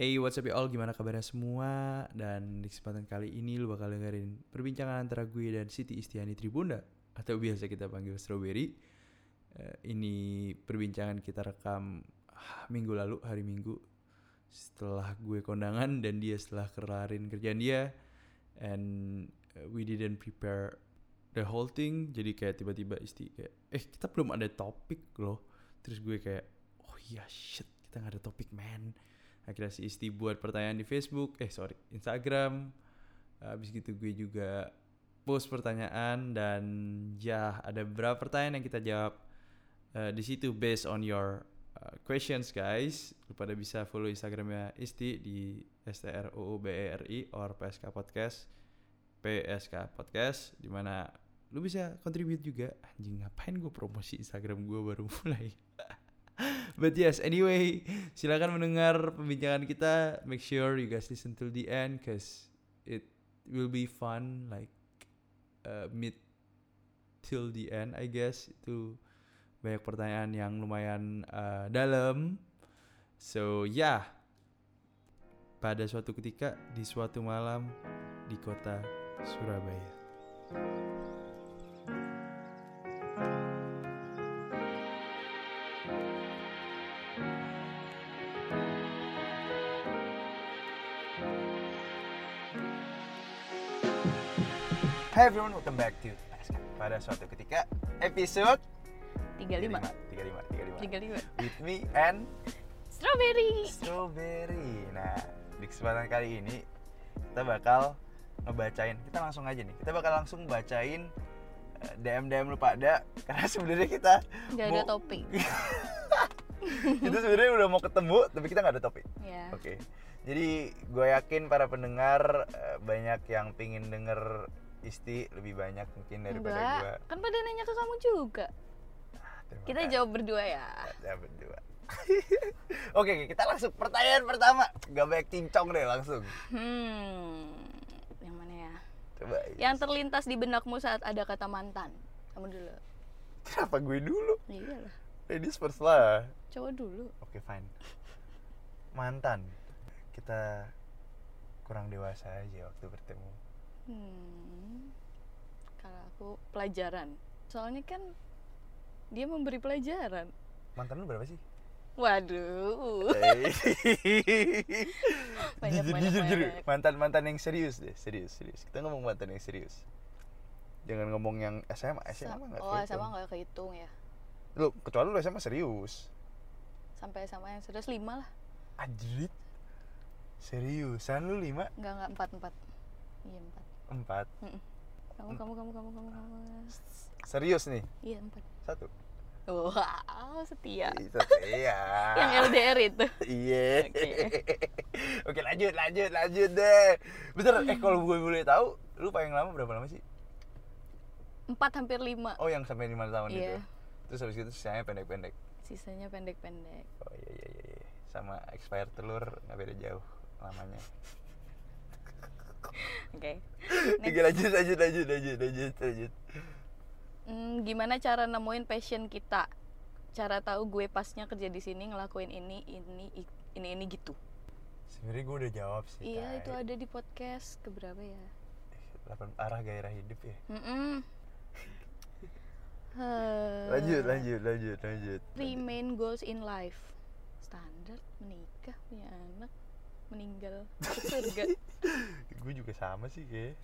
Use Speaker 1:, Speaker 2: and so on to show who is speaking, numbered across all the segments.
Speaker 1: Hey, what's up ya all? Gimana kabarnya semua? Dan di kesempatan kali ini lu bakal dengerin perbincangan antara gue dan Siti Istiani Tribunda atau biasa kita panggil Strawberry. Eh, ini perbincangan kita rekam ah, minggu lalu, hari Minggu setelah gue kondangan dan dia setelah kelarin kerjaan dia and uh, we didn't prepare the whole thing jadi kayak tiba-tiba isti kayak eh kita belum ada topik loh terus gue kayak oh iya shit kita nggak ada topik man akhirnya si Isti buat pertanyaan di Facebook eh sorry Instagram. Habis gitu gue juga post pertanyaan dan ya ada beberapa pertanyaan yang kita jawab uh, di situ based on your uh, questions guys. Lu pada bisa follow Instagramnya Isti di STROOBERI or PSK Podcast PSK Podcast di mana lu bisa contribute juga. Anjing ngapain gue promosi Instagram gue baru mulai But yes, anyway, silakan mendengar pembincangan kita. Make sure you guys listen till the end, cause it will be fun. Like uh, mid till the end, I guess itu banyak pertanyaan yang lumayan uh, dalam. So yeah. pada suatu ketika di suatu malam di kota Surabaya.
Speaker 2: Hai everyone, welcome back to. Pada suatu ketika episode
Speaker 3: 35
Speaker 2: 35 35
Speaker 3: 35
Speaker 2: with me and
Speaker 3: Strawberry
Speaker 2: Strawberry. Nah, di kesempatan kali ini kita bakal ngebacain. Kita langsung aja nih. Kita bakal langsung bacain eh, DM DM lu pada karena sebenarnya kita
Speaker 3: Gak ada
Speaker 2: mau-
Speaker 3: topik
Speaker 2: kita sebenarnya udah mau ketemu tapi kita nggak ada topik.
Speaker 3: ya
Speaker 2: Oke. Jadi gue yakin para pendengar eh, banyak yang pingin denger Isti lebih banyak mungkin daripada
Speaker 3: Enggak,
Speaker 2: gue.
Speaker 3: kan pada nanya ke kamu juga
Speaker 2: Terima
Speaker 3: Kita
Speaker 2: kasih.
Speaker 3: jawab berdua ya
Speaker 2: Ya berdua. Oke, kita langsung pertanyaan pertama. Gak banyak cincong deh langsung.
Speaker 3: Hmm Yang mana ya?
Speaker 2: Coba.
Speaker 3: Yang terlintas di benakmu saat ada kata mantan Kamu dulu
Speaker 2: Kenapa gue dulu?
Speaker 3: Iyalah
Speaker 2: Ladies first lah.
Speaker 3: Cowok dulu
Speaker 2: Oke, fine. Mantan. Kita kurang dewasa aja waktu bertemu.
Speaker 3: Hmm Kalau aku pelajaran Soalnya kan Dia memberi pelajaran
Speaker 2: Mantan lu berapa sih?
Speaker 3: Waduh Banyak,
Speaker 2: jujur,
Speaker 3: banyak,
Speaker 2: jujur, jujur.
Speaker 3: banyak.
Speaker 2: Mantan mantan yang serius deh, serius, serius. Kita ngomong mantan yang serius. Jangan ngomong yang SMA, SMA nggak
Speaker 3: Oh
Speaker 2: kehitung.
Speaker 3: sama gak kehitung ya
Speaker 2: Lu kecuali lu SMA serius.
Speaker 3: Sampai sama yang serius lima lah
Speaker 2: Ajrit. Seriusan lu lima?
Speaker 3: Enggak enggak empat empat Iya empat
Speaker 2: Empat.
Speaker 3: kamu kamu kamu kamu kamu kamu
Speaker 2: Serius nih?
Speaker 3: iya empat
Speaker 2: Satu.
Speaker 3: wow setia
Speaker 2: Itu iya.
Speaker 3: yang LDR itu
Speaker 2: Iya.
Speaker 3: Oke.
Speaker 2: Oke lanjut lanjut lanjut deh. Bentar, eh kalau gue boleh tahu, lu paling lama berapa lama sih?
Speaker 3: empat hampir lima
Speaker 2: Oh yang sampai lima tahun itu.
Speaker 3: Iya.
Speaker 2: Terus habis itu sisanya pendek-pendek.
Speaker 3: sisanya pendek-pendek
Speaker 2: Oh iya iya iya. iya. Sama expired telur nggak beda jauh lamanya.
Speaker 3: Oke
Speaker 2: Oke lanjut lanjut lanjut lanjut lanjut lanjut.
Speaker 3: Hmm, gimana cara nemuin passion kita cara tahu gue pasnya kerja di sini ngelakuin ini ini ini ini gitu
Speaker 2: Sebenarnya gue udah jawab sih.
Speaker 3: iya itu ada di podcast keberapa ya
Speaker 2: Delapan arah gairah hidup ya.
Speaker 3: Mm-mm. Eh,
Speaker 2: Lanjut lanjut lanjut lanjut.
Speaker 3: three main goals in life standar menikah punya anak meninggal surga
Speaker 2: gue juga sama sih kayak.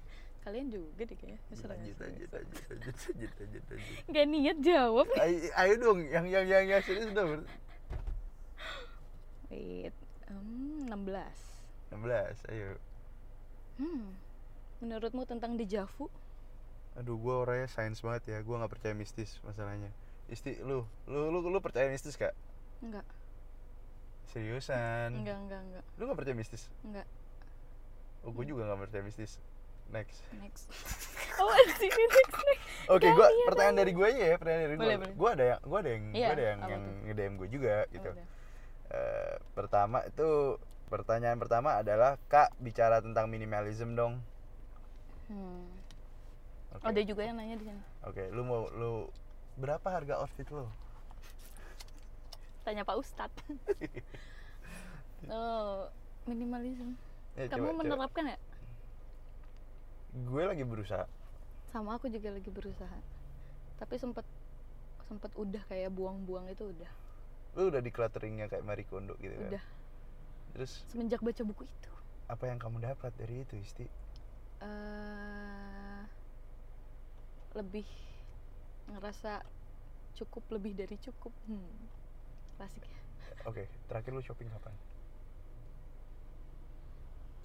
Speaker 3: kalian juga deh kayaknya Serang
Speaker 2: Lanjut lanjut lanjut lanjut lanjut lanjut lanjut.
Speaker 3: Gak niat jawab
Speaker 2: Ayo, ayo dong, yang yang yang yang serius dong.
Speaker 3: Wait, um, 16
Speaker 2: 16, ayo.
Speaker 3: Hmm, menurutmu tentang dejavu?
Speaker 2: Aduh, gue orangnya sains banget ya. Gue nggak percaya mistis masalahnya. Isti, lu, lu, lu, lu percaya mistis kak?
Speaker 3: Enggak,
Speaker 2: Seriusan?
Speaker 3: enggak, enggak, enggak,
Speaker 2: Lu nggak percaya mistis?
Speaker 3: enggak
Speaker 2: Oh, gue juga nggak percaya mistis. Next.
Speaker 3: Next Oh, next, next
Speaker 2: Oke,
Speaker 3: Gak
Speaker 2: gua
Speaker 3: liat
Speaker 2: pertanyaan dari gue aja ya, pertanyaan dari gue. Gue ada yang, gue ada yang,
Speaker 3: Iya,
Speaker 2: gue ada yang, yang
Speaker 3: tuh?
Speaker 2: nge-DM gue juga gitu. Eh, pertama itu pertanyaan pertama adalah kak bicara tentang minimalism dong.
Speaker 3: Hmm.
Speaker 2: Oke.
Speaker 3: Ada juga yang nanya di sini
Speaker 2: Oke, lu mau lu berapa harga outfit lo?
Speaker 3: Tanya Pak Ustadz Oh, minimalism
Speaker 2: Ya,
Speaker 3: kamu
Speaker 2: coba- coba.
Speaker 3: menerapkan ya?
Speaker 2: Gue lagi berusaha.
Speaker 3: Sama aku juga lagi berusaha. Tapi sempet sempet udah kayak buang-buang itu udah.
Speaker 2: Lu udah di clutteringnya kayak Marie Kondo gitu kan?
Speaker 3: Udah.
Speaker 2: Terus?
Speaker 3: Semenjak baca buku itu.
Speaker 2: Apa yang kamu dapat dari itu Isti?
Speaker 3: Eh lebih ngerasa cukup lebih dari cukup. Hmm. klasik ya.
Speaker 2: Oke terakhir lu shopping kapan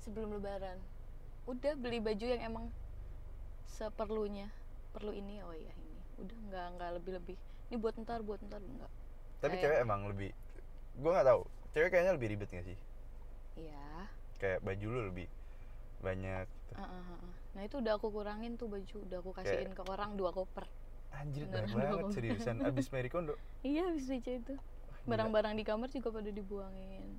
Speaker 3: sebelum lebaran. Udah beli baju yang emang seperlunya. Perlu ini oh iya ini. Udah nggak nggak lebih lebih ini buat ntar buat ntar enggak
Speaker 2: tapi
Speaker 3: Kayak-
Speaker 2: cewek emang lebih gue nggak tahu. Cewek kayaknya lebih ribet gak sih?
Speaker 3: Iya.
Speaker 2: Kayak baju lu lebih banyak gitu.
Speaker 3: Ah, ah, ah. nah itu udah aku kurangin tuh baju. Udah aku kasihin ke orang dua koper.
Speaker 2: Anjir banyak banget seriusan. Abis Marie Kondo.
Speaker 3: Iya habis baca itu. Barang-barang di kamar juga pada dibuangin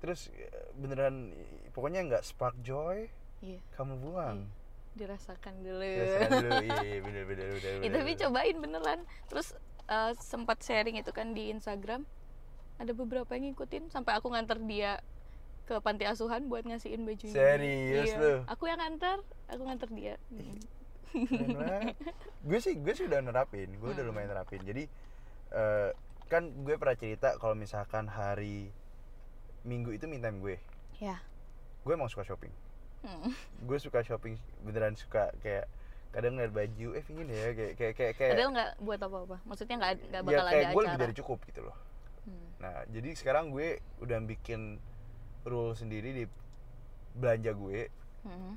Speaker 2: terus eh, beneran pokoknya nggak spark joy
Speaker 3: iya.
Speaker 2: kamu buang.
Speaker 3: Dirasakan dulu.
Speaker 2: Biasakan dulu. Iya bener bener bener
Speaker 3: Ya, tapi
Speaker 2: bener.
Speaker 3: cobain beneran. Terus eh, sempat sharing itu kan di Instagram. Ada beberapa yang ngikutin sampai aku nganter dia ke panti asuhan buat ngasihin bajunya.
Speaker 2: Serius
Speaker 3: iya.
Speaker 2: lu?
Speaker 3: aku yang nganter aku nganter dia.
Speaker 2: Gue sih gue sih udah nerapin. Gue udah lumayan nerapin. Jadi eh, kan gue pernah cerita kalau misalkan hari minggu itu me time gue.
Speaker 3: Ya.
Speaker 2: Gue emang suka shopping.
Speaker 3: Hmm.
Speaker 2: gue suka shopping beneran suka kayak kadang ngeliat baju eh pingin ya kayak kayak kayak kayak
Speaker 3: padahal nggak buat apa-apa. Maksudnya nggak nggak
Speaker 2: ya
Speaker 3: bakal
Speaker 2: kayak
Speaker 3: ada
Speaker 2: gue lebih dari cukup gitu loh.
Speaker 3: Hmm.
Speaker 2: nah jadi sekarang gue udah bikin rule sendiri di belanja gue.
Speaker 3: Hmm.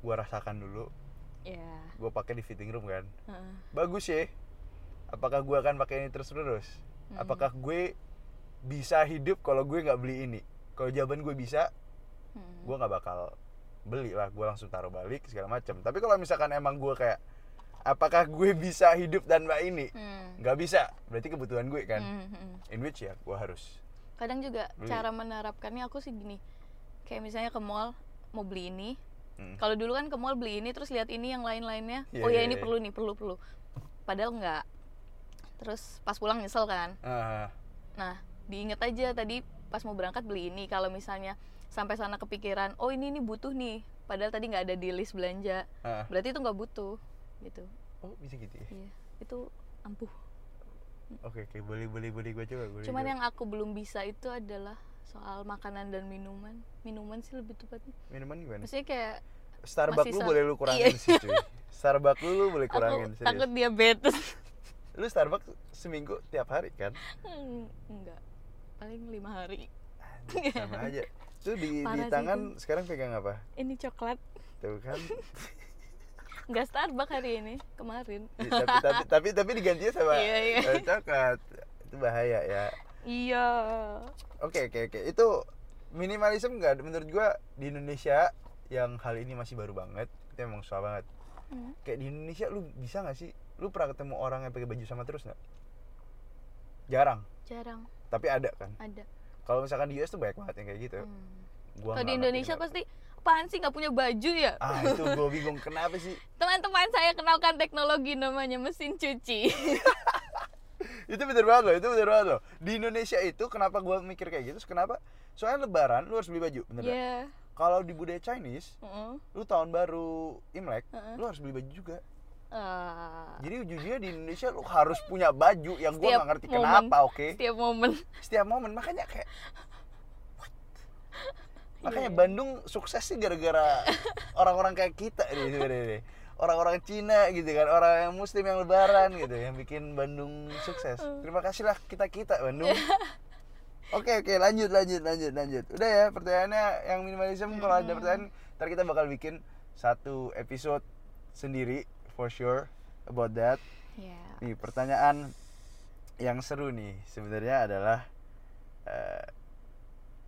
Speaker 2: gue rasakan dulu.
Speaker 3: Ya.
Speaker 2: Gue pakai di fitting room kan.
Speaker 3: Heeh.
Speaker 2: bagus ya. Apakah gue akan pakai ini terus terus
Speaker 3: Hmm.
Speaker 2: apakah gue bisa hidup kalau gue nggak beli ini. Kalau jawaban gue bisa
Speaker 3: Hmm.
Speaker 2: gue nggak bakal beli lah. Gue langsung taruh balik segala macam tapi kalau misalkan emang gue kayak apakah gue bisa hidup tanpa ini?
Speaker 3: Hmm.
Speaker 2: nggak bisa. Berarti kebutuhan gue kan?
Speaker 3: Hmm, hmm.
Speaker 2: in which ya gue harus
Speaker 3: kadang juga
Speaker 2: Beli.
Speaker 3: cara menerapkannya aku sih gini. Kayak misalnya ke mall mau beli ini.
Speaker 2: Hmm.
Speaker 3: kalau dulu kan ke mall beli ini terus lihat ini yang lain-lainnya.
Speaker 2: Iya,
Speaker 3: oh ya
Speaker 2: iya,
Speaker 3: ini
Speaker 2: iya.
Speaker 3: perlu nih perlu perlu. Padahal enggak terus pas pulang nyesel kan.
Speaker 2: Ah,
Speaker 3: nah diinget aja tadi pas mau berangkat beli ini kalau misalnya sampai sana kepikiran oh ini ini butuh nih. Padahal tadi nggak ada di list belanja.
Speaker 2: Ah.
Speaker 3: berarti itu nggak butuh gitu.
Speaker 2: Oh bisa gitu ya?
Speaker 3: Iya itu ampuh.
Speaker 2: Oke oke boleh boleh boleh. Gue coba boleh
Speaker 3: cuman
Speaker 2: coba.
Speaker 3: yang aku belum bisa itu adalah soal makanan dan minuman. Minuman sih lebih tepatnya.
Speaker 2: Minuman gimana?
Speaker 3: Maksudnya kayak
Speaker 2: Starbucks lu boleh lu kurangin
Speaker 3: Iya.
Speaker 2: sih cuy. Starbucks lu lu boleh kurangin
Speaker 3: aku
Speaker 2: serius.
Speaker 3: takut diabetes.
Speaker 2: Lu Starbucks seminggu tiap hari kan?
Speaker 3: Enggak paling lima hari.
Speaker 2: Sama aja. Tuh di, di
Speaker 3: Parah
Speaker 2: tangan sekarang pegang apa?
Speaker 3: Ini coklat.
Speaker 2: Tuh kan.
Speaker 3: Nggak Starbucks hari ini kemarin.
Speaker 2: Ya, tapi, tapi tapi tapi digantinya sama
Speaker 3: Iya, iya.
Speaker 2: eh, coklat. Itu bahaya ya.
Speaker 3: Iya.
Speaker 2: Oke oke oke. Itu minimalism nggak? Menurut gua di Indonesia yang hal ini masih baru banget itu emang susah banget.
Speaker 3: Hmm.
Speaker 2: kayak di Indonesia lu bisa nggak sih? Lu pernah ketemu orang yang pakai baju sama terus nggak? Jarang?
Speaker 3: Jarang
Speaker 2: tapi ada kan.
Speaker 3: Ada.
Speaker 2: Kalau misalkan di US tuh banyak banget yang kayak gitu.
Speaker 3: Hmm.
Speaker 2: gua
Speaker 3: kalau di Indonesia
Speaker 2: kenapa.
Speaker 3: pasti apaan sih nggak punya baju ya?
Speaker 2: Ah itu gua bingung kenapa sih?
Speaker 3: Teman-teman saya kenalkan teknologi namanya mesin cuci.
Speaker 2: Itu bener banget loh itu bener banget loh. Di Indonesia itu kenapa gua mikir kayak gitu? Kenapa? Soalnya lebaran lu harus beli baju bener?
Speaker 3: Iya.
Speaker 2: Kalau di budaya Chinese
Speaker 3: Heeh.
Speaker 2: lu tahun baru Imlek
Speaker 3: Heeh.
Speaker 2: lu harus beli baju juga Jadi ujungnya di Indonesia lu harus punya baju yang gua
Speaker 3: Setiap
Speaker 2: nggak ngerti
Speaker 3: momen.
Speaker 2: kenapa oke?
Speaker 3: Setiap momen.
Speaker 2: Setiap momen makanya kayak what? makanya
Speaker 3: Iya.
Speaker 2: Bandung sukses sih gara-gara orang-orang kayak kita nih. orang-orang Cina gitu kan orang yang Muslim yang Lebaran gitu yang bikin Bandung sukses. Terima kasih lah kita kita Bandung. Oke oke lanjut lanjut lanjut lanjut. Udah ya pertanyaannya yang minimalism kalau ada pertanyaan ntar kita bakal bikin satu episode sendiri for sure about that
Speaker 3: ya
Speaker 2: Nih pertanyaan yang seru nih sebenarnya adalah eh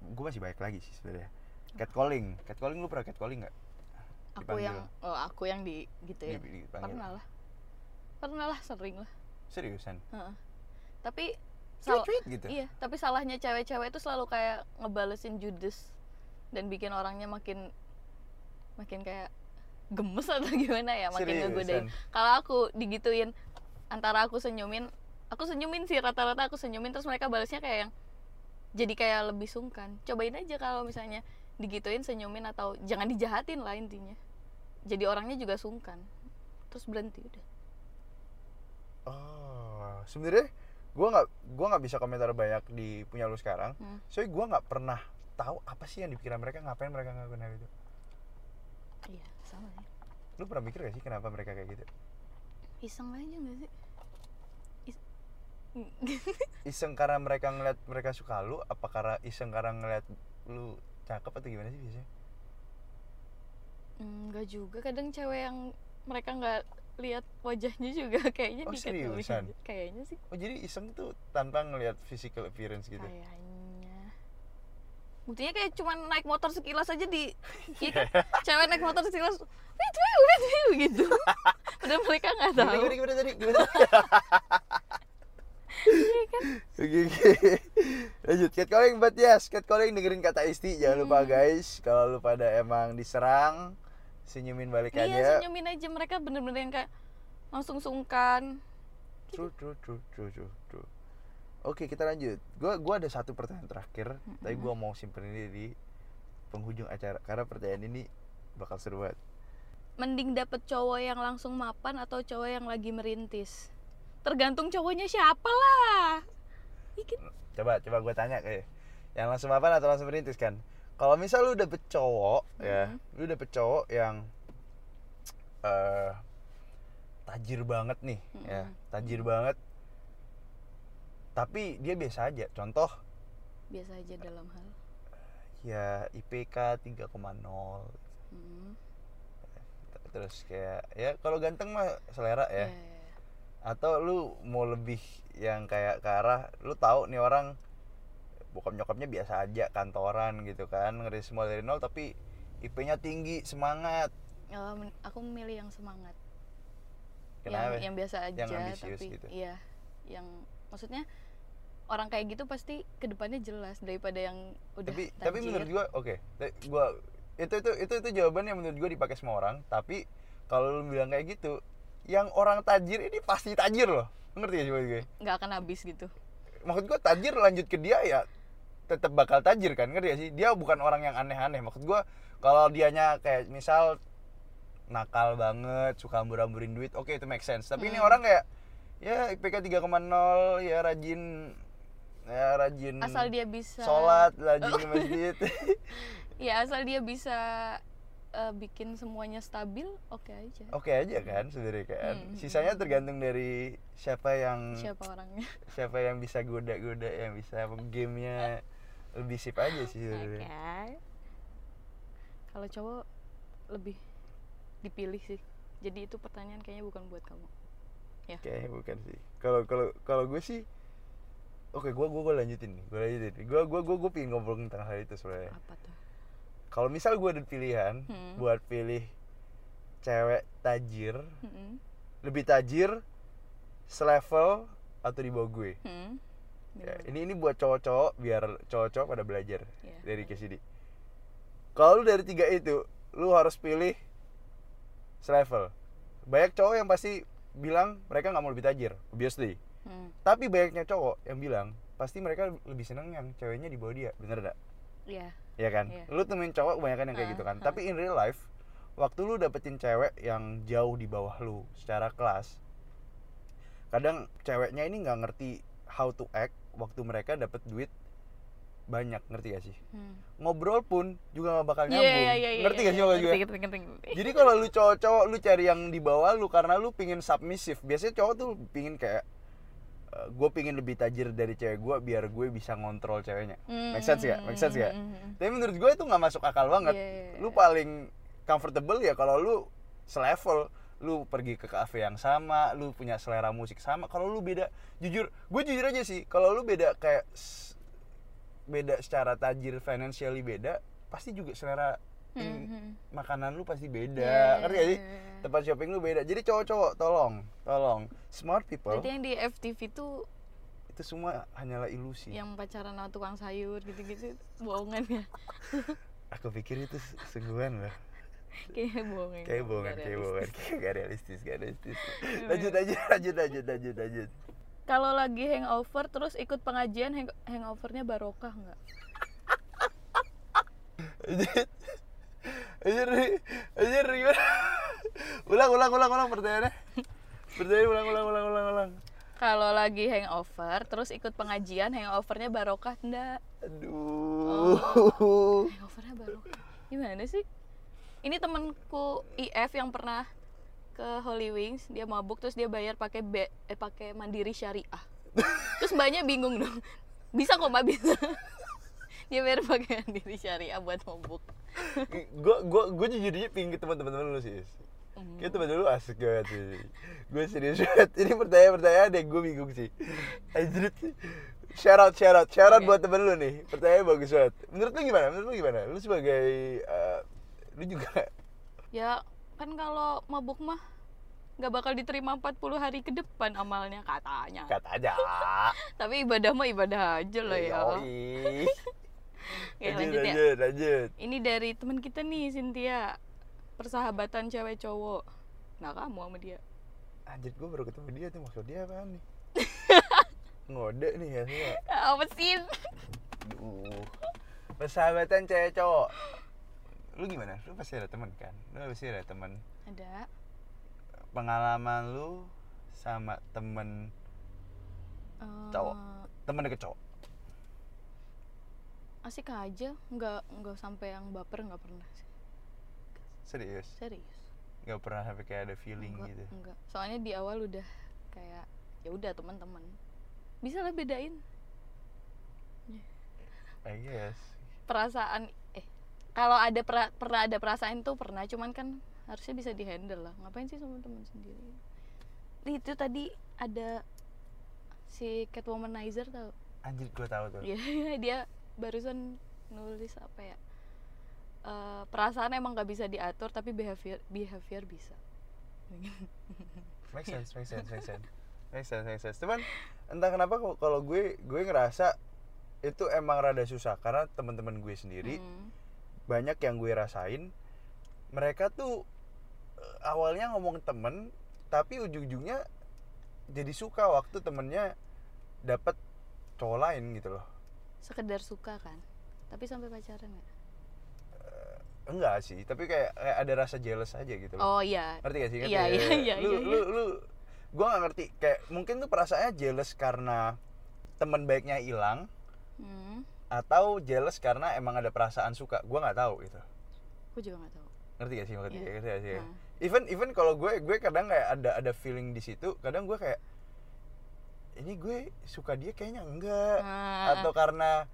Speaker 2: gue masih banyak lagi sih sebenarnya. Catcalling, catcalling lu pernah catcalling nggak?
Speaker 3: aku yang oh aku yang di gitu ya
Speaker 2: Di-
Speaker 3: pernah lah pernah lah sering lah
Speaker 2: Seriusan?
Speaker 3: Heeh. tapi
Speaker 2: Tweet
Speaker 3: sal-
Speaker 2: tweet gitu.
Speaker 3: iya tapi salahnya cewek-cewek itu selalu kayak ngebalesin judes dan bikin orangnya makin makin kayak gemes atau gimana ya makin
Speaker 2: Seriusan?
Speaker 3: ngegodain kalau aku digituin antara aku senyumin aku senyumin sih rata-rata aku senyumin terus mereka balasnya kayak yang jadi kayak lebih sungkan cobain aja kalau misalnya digituin senyumin atau jangan dijahatin lah intinya jadi orangnya juga sungkan terus berhenti udah
Speaker 2: Oh, sebenarnya gua nggak gua nggak bisa komentar banyak di punya lu sekarang.
Speaker 3: Hmm.
Speaker 2: Soalnya gua nggak pernah tahu apa sih yang di pikiran mereka ngapain mereka ngelakuin hal itu.
Speaker 3: Iya sama ya
Speaker 2: Lu pernah mikir gak sih kenapa mereka kayak gitu?
Speaker 3: iseng aja gak sih Is-
Speaker 2: Iseng karena mereka ngeliat mereka suka lu, apa karena iseng karena ngeliat lu cakep atau gimana sih biasanya?
Speaker 3: Enggak juga kadang cewek yang mereka nggak lihat wajahnya juga kayaknya
Speaker 2: Oh,
Speaker 3: diketahui kayaknya sih
Speaker 2: Oh jadi iseng tuh tanpa ngeliat physical appearance gitu?
Speaker 3: kayaknya buktinya kayak cuman naik motor sekilas aja di iya kan cewek naik motor sekilas wait wait wait wait gitu padahal mereka nggak tahu
Speaker 2: Gimana, gimana tadi? Gimana?
Speaker 3: Iya kan
Speaker 2: Oke oke. Lanjut catcalling but yes, catcalling dengerin kata Isti. Jangan lupa
Speaker 3: Hmm.
Speaker 2: guys, kalau lu pada emang diserang, senyumin balik
Speaker 3: iya
Speaker 2: aja.
Speaker 3: senyumin aja mereka bener-bener yang kayak langsung sungkan
Speaker 2: True, true, true, true, true, true. Oke, kita lanjut. Gua gua ada satu pertanyaan terakhir, tapi gua mau simpen ini di penghujung acara karena pertanyaan ini bakal seru banget.
Speaker 3: mending dapet cowok yang langsung mapan atau cowok yang lagi merintis tergantung cowoknya siapa lah?
Speaker 2: Coba coba gua tanya kayak yang langsung mapan atau langsung merintis kan? Kalau misal lu dapet cowok ya,
Speaker 3: Mhm.
Speaker 2: lu dapet cowok yang eh tajir banget nih, ya,
Speaker 3: Mhm.
Speaker 2: tajir banget. Tapi dia biasa aja. Contoh
Speaker 3: biasa aja dalam hal
Speaker 2: ya IPK 3,0
Speaker 3: Hmm.
Speaker 2: terus kayak ya kalau ganteng mah selera ya
Speaker 3: Iya, iya, iya.
Speaker 2: atau lu mau lebih yang kayak ke arah lu tahu nih orang bokap nyokapnya biasa aja kantoran gitu kan ngeri semua dari nol tapi IP-nya tinggi semangat
Speaker 3: Oh, aku memilih yang semangat
Speaker 2: Kenapa?
Speaker 3: yang yang biasa aja
Speaker 2: Yang ambisius
Speaker 3: tapi
Speaker 2: gitu.
Speaker 3: iya yang maksudnya orang kayak gitu pasti ke depannya jelas daripada yang udah
Speaker 2: tapi
Speaker 3: tajir.
Speaker 2: tapi menurut gua oke Ta- gua itu itu itu itu jawaban yang menurut gua dipakai semua orang tapi kalau lu bilang kayak gitu yang orang tajir ini pasti tajir loh. Ngerti maksud gue
Speaker 3: nggak akan habis gitu.
Speaker 2: Maksud gua tajir lanjut ke dia ya tetap bakal tajir kan ngerti gak sih? Dia bukan orang yang aneh-aneh. Maksud gua kalau dianya kayak misal nakal banget suka hambur-hamburin duit oke itu make sense. Tapi ini
Speaker 3: Hmm.
Speaker 2: orang kayak ya IPK 3,0 ya rajin ya rajin
Speaker 3: asal dia bisa.
Speaker 2: sholat rajin ke masjid.
Speaker 3: Ya asal dia bisa eh, bikin semuanya stabil oke aja.
Speaker 2: Oke aja kan sebenarnya kan.
Speaker 3: Hmm.
Speaker 2: sisanya tergantung dari siapa yang
Speaker 3: siapa orangnya.
Speaker 2: siapa yang bisa goda-goda yang bisa gamenya lebih sip aja sih
Speaker 3: oke.
Speaker 2: Sebenarnya
Speaker 3: kalau cowok lebih dipilih sih. Jadi itu pertanyaan kayaknya bukan buat kamu ya
Speaker 2: kayaknya bukan sih kalau kalau kalau gue sih oke gue gue gue lanjutin nih gue lanjutin gue gue gue gue pengen ngobrol tentang hal itu sebenarnya
Speaker 3: apa tuh
Speaker 2: kalau misal gue ada pilihan
Speaker 3: Hmm.
Speaker 2: buat pilih cewek tajir
Speaker 3: Mm-mm.
Speaker 2: lebih tajir selevel atau di bawah gue
Speaker 3: Hmm.
Speaker 2: Ya, ini ini buat cowok-cowok biar cowok-cowok pada belajar
Speaker 3: Iya.
Speaker 2: dari KCD. Kalau lu dari tiga itu, lu harus pilih selevel. Banyak cowok yang pasti bilang mereka nggak mau lebih tajir, obviously.
Speaker 3: Hmm.
Speaker 2: Tapi banyaknya cowok yang bilang pasti mereka lebih seneng yang ceweknya di bawah dia, bener gak?
Speaker 3: Iya.
Speaker 2: Iya kan?
Speaker 3: Iya.
Speaker 2: Lu temuin cowok kebanyakan yang kayak
Speaker 3: Ah,
Speaker 2: gitu kan.
Speaker 3: ah.
Speaker 2: Tapi in real life, waktu lu dapetin cewek yang jauh di bawah lu secara kelas, kadang ceweknya ini nggak ngerti how to act waktu mereka dapet duit banyak, ngerti gak sih?
Speaker 3: Hmm.
Speaker 2: Ngobrol pun juga gak bakal
Speaker 3: Iya,
Speaker 2: nyambung.
Speaker 3: iya, iya, iya,
Speaker 2: ngerti
Speaker 3: iya,
Speaker 2: gak sih
Speaker 3: iya.
Speaker 2: maksud gue?
Speaker 3: Ngerti, ngerti.
Speaker 2: Jadi kalau lu cowok-cowok lu cari yang di bawah lu karena lu pingin submisif. Biasanya cowok tuh pingin kayak gue pingin lebih tajir dari cewek gue biar gue bisa ngontrol ceweknya. Make sense gak? Make sense gak?
Speaker 3: Hmm.
Speaker 2: Tapi menurut gue itu nggak masuk akal banget.
Speaker 3: Iya, iya,
Speaker 2: Lu
Speaker 3: iya.
Speaker 2: paling comfortable ya kalau lu selevel, lu pergi ke cafe yang sama, lu punya selera musik sama. Kalau lu beda, jujur, gue jujur aja sih, kalau lu beda kayak beda secara tajir financially beda, pasti juga selera in-
Speaker 3: Hmm, hmm.
Speaker 2: makanan lu pasti beda.
Speaker 3: Iya,
Speaker 2: Ngerti gak sih?
Speaker 3: iya, iya.
Speaker 2: Tempat shopping lu beda. Jadi cowok-cowok tolong, tolong smart people
Speaker 3: Berarti yang di FTV tuh
Speaker 2: itu semua hanyalah ilusi.
Speaker 3: yang pacaran sama tukang sayur gitu-gitu bohongan ya.
Speaker 2: Aku pikir itu sungguhan loh.
Speaker 3: Kayaknya bohongan.
Speaker 2: kayak bohongan kayak bohongan kayak gak realistis gak realistis lanjut aja lanjut lanjut lanjut lanjut
Speaker 3: Kalau lagi hangover terus ikut pengajian hang hangovernya barokah nggak?
Speaker 2: Anjir. Anjir, anjir gimana? Ulang, ulang, ulang, ulang pertanyaannya. Pertanyaan ulang, ulang, ulang, ulang, ulang.
Speaker 3: Kalau lagi hangover, terus ikut pengajian, hangovernya barokah enggak?
Speaker 2: Aduh.
Speaker 3: Hangovernya barokah. Gimana sih? Ini temenku IF yang pernah ke Holy Wings, dia mabuk terus dia bayar pakai B, eh pakai Mandiri Syariah. Terus mbaknya bingung dong. Bisa kok mbak bisa. dia bayar pakai Mandiri Syariah buat mabuk.
Speaker 2: Gue gue gue jujurnya pingin teman-teman lu sih.
Speaker 3: Hmm.
Speaker 2: Kayak teman lu asik banget sih. Gue serius banget. Ini pertanyaan-pertanyaan deh gue bingung sih. Anjir. Shout out, shout out, shout out
Speaker 3: Oke.
Speaker 2: buat temen lu nih. Pertanyaan bagus banget. Menurut lu gimana? Menurut lu gimana? Lu sebagai eh, lu juga
Speaker 3: Ya kan kalau mabuk mah nggak bakal diterima 40 hari ke depan amalnya katanya.
Speaker 2: kata aja.
Speaker 3: Tapi ibadah mah ibadah aja lah ya. Oke,
Speaker 2: lanjut,
Speaker 3: lanjut ya.
Speaker 2: lanjut, lanjut.
Speaker 3: Ini dari teman kita nih Cynthia. Persahabatan cewek cowok. Nah, kamu sama dia.
Speaker 2: Anjir gue baru ketemu dia tuh maksud dia apaan nih? Ngode nih ya semua.
Speaker 3: Apa sih?
Speaker 2: Aduh. Persahabatan cewek cowok. Lu gimana? Lu pasti ada teman kan? Lu pasti ada teman.
Speaker 3: Ada.
Speaker 2: Pengalaman lu sama temen
Speaker 3: eh,
Speaker 2: Cowok. temen deket cowok.
Speaker 3: Asik aja, nggak nggak sampai yang baper nggak pernah sih.
Speaker 2: Serius?
Speaker 3: Serius.
Speaker 2: Gak pernah sampai kayak ada feeling
Speaker 3: Enggak,
Speaker 2: gitu.
Speaker 3: enggak. Soalnya di awal udah kayak ya udah teman-teman. Bisa lah bedain
Speaker 2: I guess.
Speaker 3: perasaan eh kalau ada pera- pernah ada perasaan tuh pernah cuman kan harusnya bisa dihandle lah ngapain sih sama teman sendiri itu tadi ada si Catwomanizer tau
Speaker 2: Anjir gue tahu tuh.
Speaker 3: Iya, dia barusan nulis apa ya Eh, perasaan emang gak bisa diatur tapi behavior behavior bisa
Speaker 2: Make sense, make sense, make sense. Make sense, make sense. Cuman entah kenapa kalau gue gue ngerasa itu emang rada susah karena teman-teman gue sendiri
Speaker 3: Hmm.
Speaker 2: Banyak yang gue rasain mereka tuh eh, awalnya ngomong temen tapi ujung-ujungnya jadi suka waktu temennya dapat cowok lain gitu loh.
Speaker 3: Sekedar suka kan? Tapi sampai pacaran nggak?
Speaker 2: Enggak sih tapi kayak, kayak ada rasa jealous aja gitu loh.
Speaker 3: Oh iya.
Speaker 2: Ngerti gak sih? Ngerti
Speaker 3: Iya,
Speaker 2: gak?
Speaker 3: iya, iya,
Speaker 2: lu,
Speaker 3: iya,
Speaker 2: lu lu gue gak ngerti. Kayak mungkin tuh perasaannya jealous karena teman baiknya hilang.
Speaker 3: Hmm.
Speaker 2: Atau jealous karena emang ada perasaan suka. Gue nggak tahu gitu.
Speaker 3: Aku juga nggak tahu.
Speaker 2: Ngerti gak sih ngerti,
Speaker 3: Iya.
Speaker 2: ngerti gak sih?
Speaker 3: Nah.
Speaker 2: even even kalau gue gue kadang kayak ada ada feeling di situ kadang gue kayak ini gue suka dia kayaknya enggak.
Speaker 3: Nah,
Speaker 2: atau karena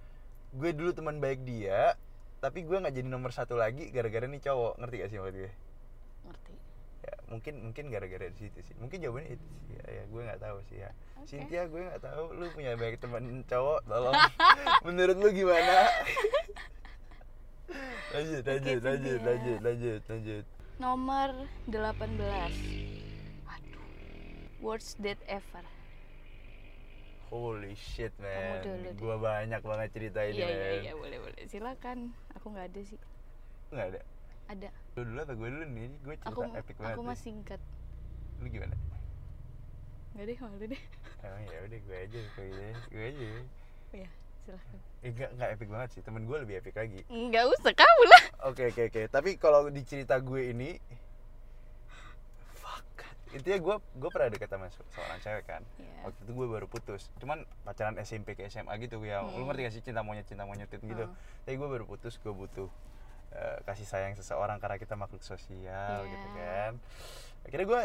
Speaker 2: gue dulu teman baik dia tapi gue nggak jadi nomor satu lagi gara-gara nih cowok. Ngerti gak sih maksud gue ya mungkin mungkin gara-gara di situ sih. Mungkin jawabannya itu sih ya, ya gue nggak tahu sih ya.
Speaker 3: Oke.
Speaker 2: Cynthia gue nggak tahu lu punya banyak teman cowok tolong. Menurut lu gimana? Lanjut lanjut lanjut
Speaker 3: Cynthia.
Speaker 2: lanjut lanjut lanjut
Speaker 3: nomor 18 aduh. Worst date ever.
Speaker 2: Holy shit man. gue banyak banget cerita ini
Speaker 3: iya iya iya boleh boleh. Silakan. Aku nggak ada sih.
Speaker 2: Nggak ada
Speaker 3: ada
Speaker 2: lu dulu atau gue dulu nih gue cerita
Speaker 3: aku
Speaker 2: epic banget
Speaker 3: aku mah singkat
Speaker 2: lu gimana
Speaker 3: nggak deh malu deh
Speaker 2: emang ya udah gue aja gue aja gue aja
Speaker 3: ya silakan
Speaker 2: eh, enggak enggak epic banget sih temen gue lebih epic lagi
Speaker 3: nggak usah kamu lah
Speaker 2: Oke oke oke. Tapi kalau di cerita gue ini, fuck. Intinya gue gue pernah deket sama se- seorang cewek kan.
Speaker 3: Iya.
Speaker 2: Waktu itu gue baru putus. Cuman pacaran SMP ke SMA gitu ya. Lu
Speaker 3: Hmm.
Speaker 2: ngerti gak sih cinta monyet cinta monyet gitu.
Speaker 3: Hmm.
Speaker 2: Tapi gue baru putus. Gue butuh eh, kasih sayang seseorang karena kita makhluk sosial
Speaker 3: Iya.
Speaker 2: gitu kan. Akhirnya gue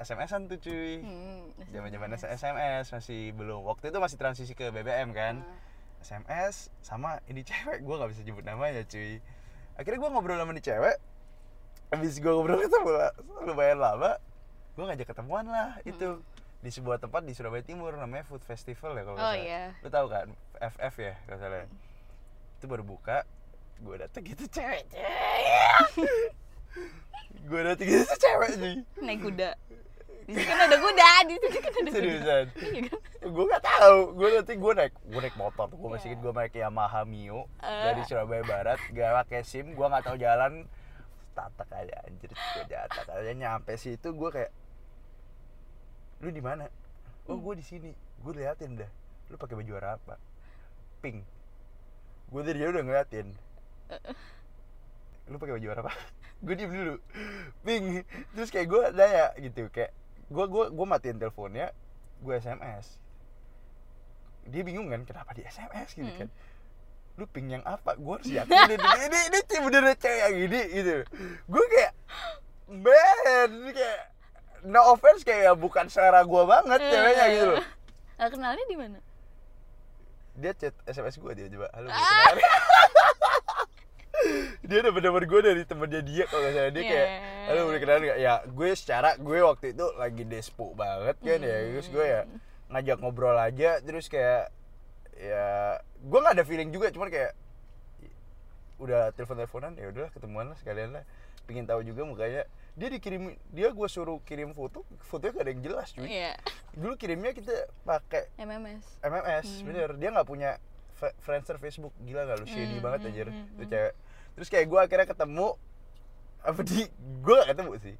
Speaker 2: SMS-an tuh cuy.
Speaker 3: Hmm,
Speaker 2: Zaman-zaman
Speaker 3: SMS.
Speaker 2: SMS masih belum. Waktu itu masih transisi ke BBM kan.
Speaker 3: Ah.
Speaker 2: SMS sama ini cewek gue nggak bisa nyebut namanya cuy akhirnya gue ngobrol sama ini cewek habis gue ngobrol lah lumayan lama gue ngajak ketemuan lah itu di sebuah tempat di Surabaya Timur namanya Food Festival ya kalau
Speaker 3: oh
Speaker 2: salah
Speaker 3: iya
Speaker 2: lu tahu kan FF ya kalau salah itu baru buka gue dateng gitu cewek gue dateng gitu cewek cuy
Speaker 3: naik kuda. Di sini kan ada kuda di sini kan ada kuda.
Speaker 2: Seriusan.
Speaker 3: Iya kan?
Speaker 2: Gue nggak tahu. Gue nanti gue naik gue naik motor. Gue masih
Speaker 3: Iya.
Speaker 2: inget gue naik Yamaha Mio
Speaker 3: Eh.
Speaker 2: dari Surabaya Barat. Gak pakai sim gue nggak tahu jalan. Tatak aja anjir gue jatak aja nyampe situ gue kayak lu di mana? Oh gue di sini. Gue liatin dah. Lu pakai baju warna apa? Pink. Gue dari jauh udah ngeliatin lu pakai baju warna apa? Gue diem dulu. Ping. Terus kayak gue nanya gitu kayak gue gue gue matiin teleponnya gue sms dia bingung kan kenapa di sms gitu
Speaker 3: Mm.
Speaker 2: kan lu ping yang apa? Gue harus yakin ini ini ini ini bener cewek yang gini gitu. Gue kayak man kayak no offense kayak bukan selera gue banget ceweknya gitu loh.
Speaker 3: Nah, kenalnya di mana?
Speaker 2: dia chat sms gue dia coba halo
Speaker 3: Ah.
Speaker 2: dia dapet nomor gue dari temennya dia kalau nggak salah. Dia kayak
Speaker 3: Yeah.
Speaker 2: halo boleh kenalan nggak? Ya gue secara gue waktu itu lagi despo banget kan ya. Terus gue ya
Speaker 3: Hmm.
Speaker 2: ngajak ngobrol aja terus kayak ya gue nggak ada feeling juga cuman kayak udah telepon teleponan ya udahlah ketemuan lah sekalian lah. Pingin tahu juga mukanya. Dia dikirim dia gue suruh kirim foto fotonya gak ada yang jelas cuy.
Speaker 3: Iya,
Speaker 2: dulu kirimnya kita pakai
Speaker 3: MMS.
Speaker 2: MMS
Speaker 3: Hmm.
Speaker 2: bener. Dia nggak punya Friendster Facebook. Gila gak lu shady
Speaker 3: Hmm,
Speaker 2: banget
Speaker 3: hmm,
Speaker 2: anjir.
Speaker 3: hmm,
Speaker 2: tuh
Speaker 3: hmm.
Speaker 2: cewek terus kayak gue akhirnya ketemu apa di gue gak ketemu sih.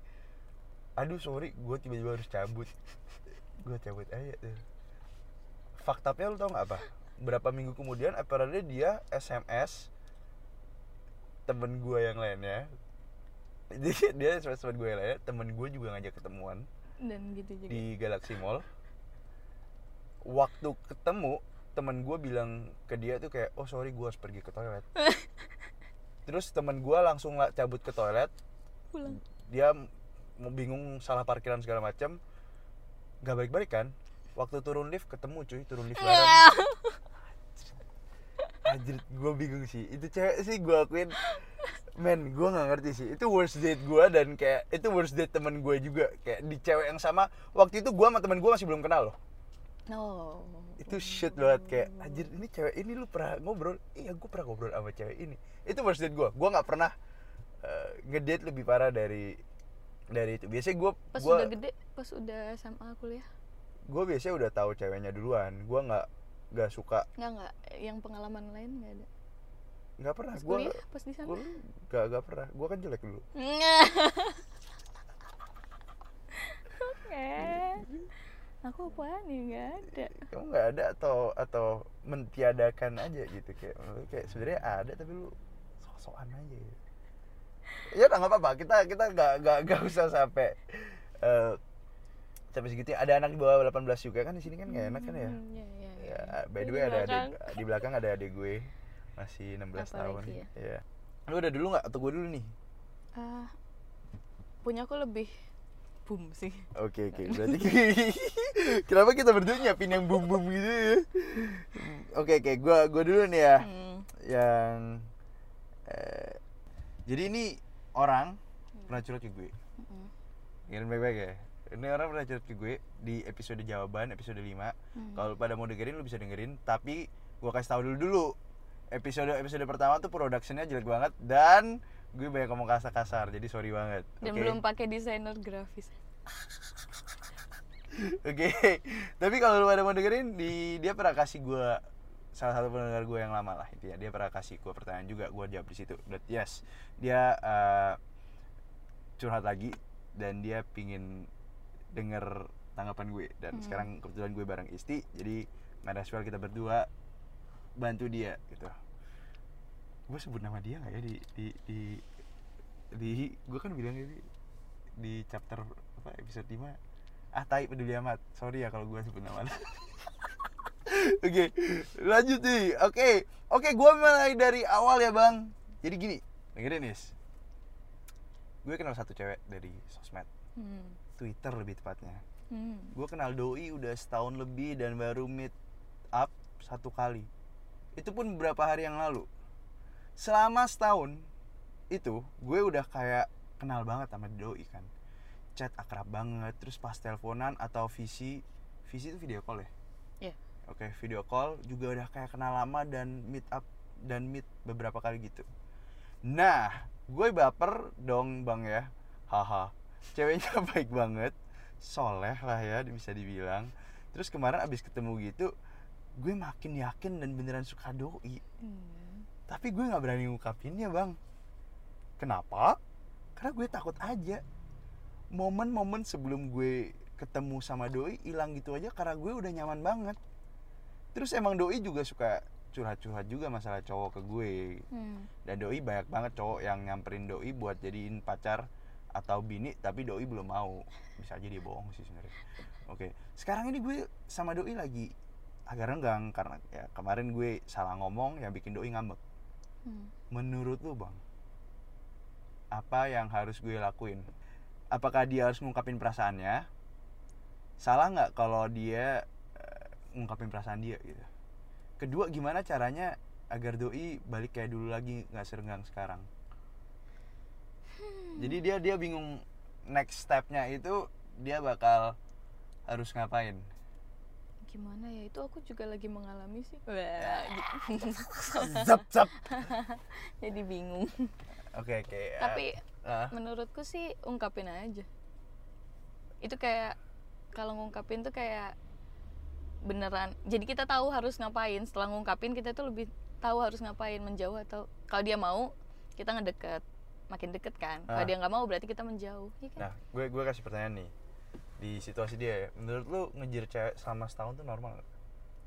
Speaker 2: Aduh sorry gue tiba-tiba harus cabut. Gue cabut aja tuh. Faktanya lu tau gak apa? Berapa minggu kemudian apparently dia SMS temen gue yang lainnya. Jadi dia SMS temen gue yang lainnya temen gue juga ngajak ketemuan
Speaker 3: Dan gitu juga.
Speaker 2: di Galaxy Mall. Waktu ketemu teman gue bilang ke dia tuh kayak oh sorry gue harus pergi ke toilet terus teman gue langsung cabut ke toilet
Speaker 3: Pulang.
Speaker 2: dia bingung salah parkiran segala macam gak balik-balik kan waktu turun lift ketemu cuy turun lift bareng Anjir, gue bingung sih. Itu cewek sih gue akuin Men, gue gak ngerti sih. Itu worst date gue dan kayak itu worst date temen gue juga. Kayak di cewek yang sama. Waktu itu gue sama temen gue masih belum kenal loh.
Speaker 3: No.
Speaker 2: Itu shit banget kayak anjir ini cewek ini lu pernah ngobrol? Iya, gue pernah ngobrol sama cewek ini. Itu worst date gue. Gue nggak pernah eh, ngedate lebih parah dari dari itu. Biasanya gue
Speaker 3: Pas
Speaker 2: gue
Speaker 3: udah gede, pas udah SMA kuliah.
Speaker 2: gue biasanya udah tahu ceweknya duluan. Gue nggak nggak suka
Speaker 3: Enggak enggak, yang pengalaman lain enggak ada.
Speaker 2: nggak pernah
Speaker 3: Pas
Speaker 2: gue
Speaker 3: kuliah, pas di sana.
Speaker 2: gue gak gak pernah gue kan jelek dulu
Speaker 3: Oke. Aku apa nih enggak ada.
Speaker 2: kamu nggak ada atau atau mentiadakan aja gitu kayak lu kayak sebenarnya ada tapi lu sok-sokan aja. Gitu. ya udah nggak apa-apa. Kita kita nggak nggak nggak usah sampai eh sampai segitu ada anak di bawah 18 juga kan di sini kan nggak enak kan ya?
Speaker 3: Hmm, Iya, iya, iya.
Speaker 2: ya by the way ada adik, di belakang ada adik gue. Masih 16
Speaker 3: Apa
Speaker 2: tahun.
Speaker 3: ya?
Speaker 2: ya lu udah dulu nggak? Atau gue dulu nih?
Speaker 3: Ah, punya aku lebih boom sih.
Speaker 2: Oke oke berarti kenapa kita berdua nyiapin yang bum bum gitu ya? Oke oke gua gua dulu nih ya
Speaker 3: Hmm.
Speaker 2: yang eh, jadi ini orang pernah curhat ke gue.
Speaker 3: Mm-mm.
Speaker 2: Dengerin baik-baik ya. Ini orang pernah curhat ke gue di episode jawaban episode 5
Speaker 3: Hmm.
Speaker 2: Kalau pada mau dengerin lu bisa dengerin tapi gua kasih tahu dulu dulu. Episode episode pertama tuh productionnya jelek banget dan gue banyak ngomong kasar-kasar jadi sorry banget.
Speaker 3: Dan
Speaker 2: oke?
Speaker 3: belum pakai desainer grafis.
Speaker 2: Oke, tapi kalau lu pada mau dengerin, di dia pernah kasih gue salah satu pendengar gue yang lama lah intinya dia pernah kasih gue pertanyaan juga gue jawab di situ. But yes, dia eh, curhat lagi dan dia pingin denger tanggapan gue dan
Speaker 3: Hmm.
Speaker 2: sekarang kebetulan gue bareng Isti jadi well kita berdua bantu dia gitu. Gue sebut nama dia nggak ya? Di di di di gue kan bilang di di chapter apa episode 5 ah tai peduli amat. Sorry ya kalau gue sebut nama oke lanjut nih. Oke oke gue mulai dari awal ya bang. Jadi gini dengerin nis. Gue kenal satu cewek dari sosmed.
Speaker 3: Hmm.
Speaker 2: twitter lebih tepatnya.
Speaker 3: Hmm.
Speaker 2: gue kenal doi udah setahun lebih dan baru meet up satu kali. Itu pun beberapa hari yang lalu selama setahun itu gue udah kayak kenal banget sama doi kan. Chat akrab banget terus pas teleponan atau visi visi itu video call ya?
Speaker 3: Iya.
Speaker 2: oke video call juga udah kayak kenal lama dan meet up dan meet beberapa kali gitu. Nah gue baper dong bang ya. Haha. Ceweknya baik banget soleh lah ya bisa dibilang. Terus kemarin abis ketemu gitu gue makin yakin dan beneran suka doi.
Speaker 3: Hmm.
Speaker 2: Tapi gue nggak berani ngungkapinnya bang. Kenapa? Karena gue takut aja. Momen-momen sebelum gue ketemu sama doi hilang gitu aja karena gue udah nyaman banget. Terus emang doi juga suka curhat-curhat juga masalah cowok ke gue.
Speaker 3: Hmm.
Speaker 2: dan doi banyak banget cowok yang nyamperin doi buat jadiin pacar atau bini tapi doi belum mau. Bisa aja dia bohong sih sebenarnya. Oke sekarang ini gue sama doi lagi agak renggang karena ya kemarin gue salah ngomong yang bikin doi ngambek
Speaker 3: Hmm.
Speaker 2: menurut lu bang apa yang harus gue lakuin? Apakah dia harus ngungkapin perasaannya? Salah nggak kalau dia ngungkapin perasaan dia gitu? Kedua gimana caranya agar doi balik kayak dulu lagi nggak serenggang sekarang? Jadi dia dia bingung next stepnya itu dia bakal harus ngapain
Speaker 3: Gimana ya? Itu aku juga lagi mengalami sih.
Speaker 2: Zap zap
Speaker 3: Jadi bingung.
Speaker 2: oke oke eh,
Speaker 3: Tapi menurutku sih ungkapin aja. Itu kayak kalau ngungkapin tuh kayak beneran. Jadi kita tahu harus ngapain. Setelah ngungkapin kita tuh lebih tahu harus ngapain, menjauh atau kalau dia mau kita ngedeket, makin deket kan. Kalau
Speaker 2: Ah.
Speaker 3: dia nggak mau berarti kita menjauh. Kan?
Speaker 2: Nah, gue gue kasih pertanyaan nih di situasi dia ya. Menurut lu ngejar cewek selama setahun tuh normal nggak?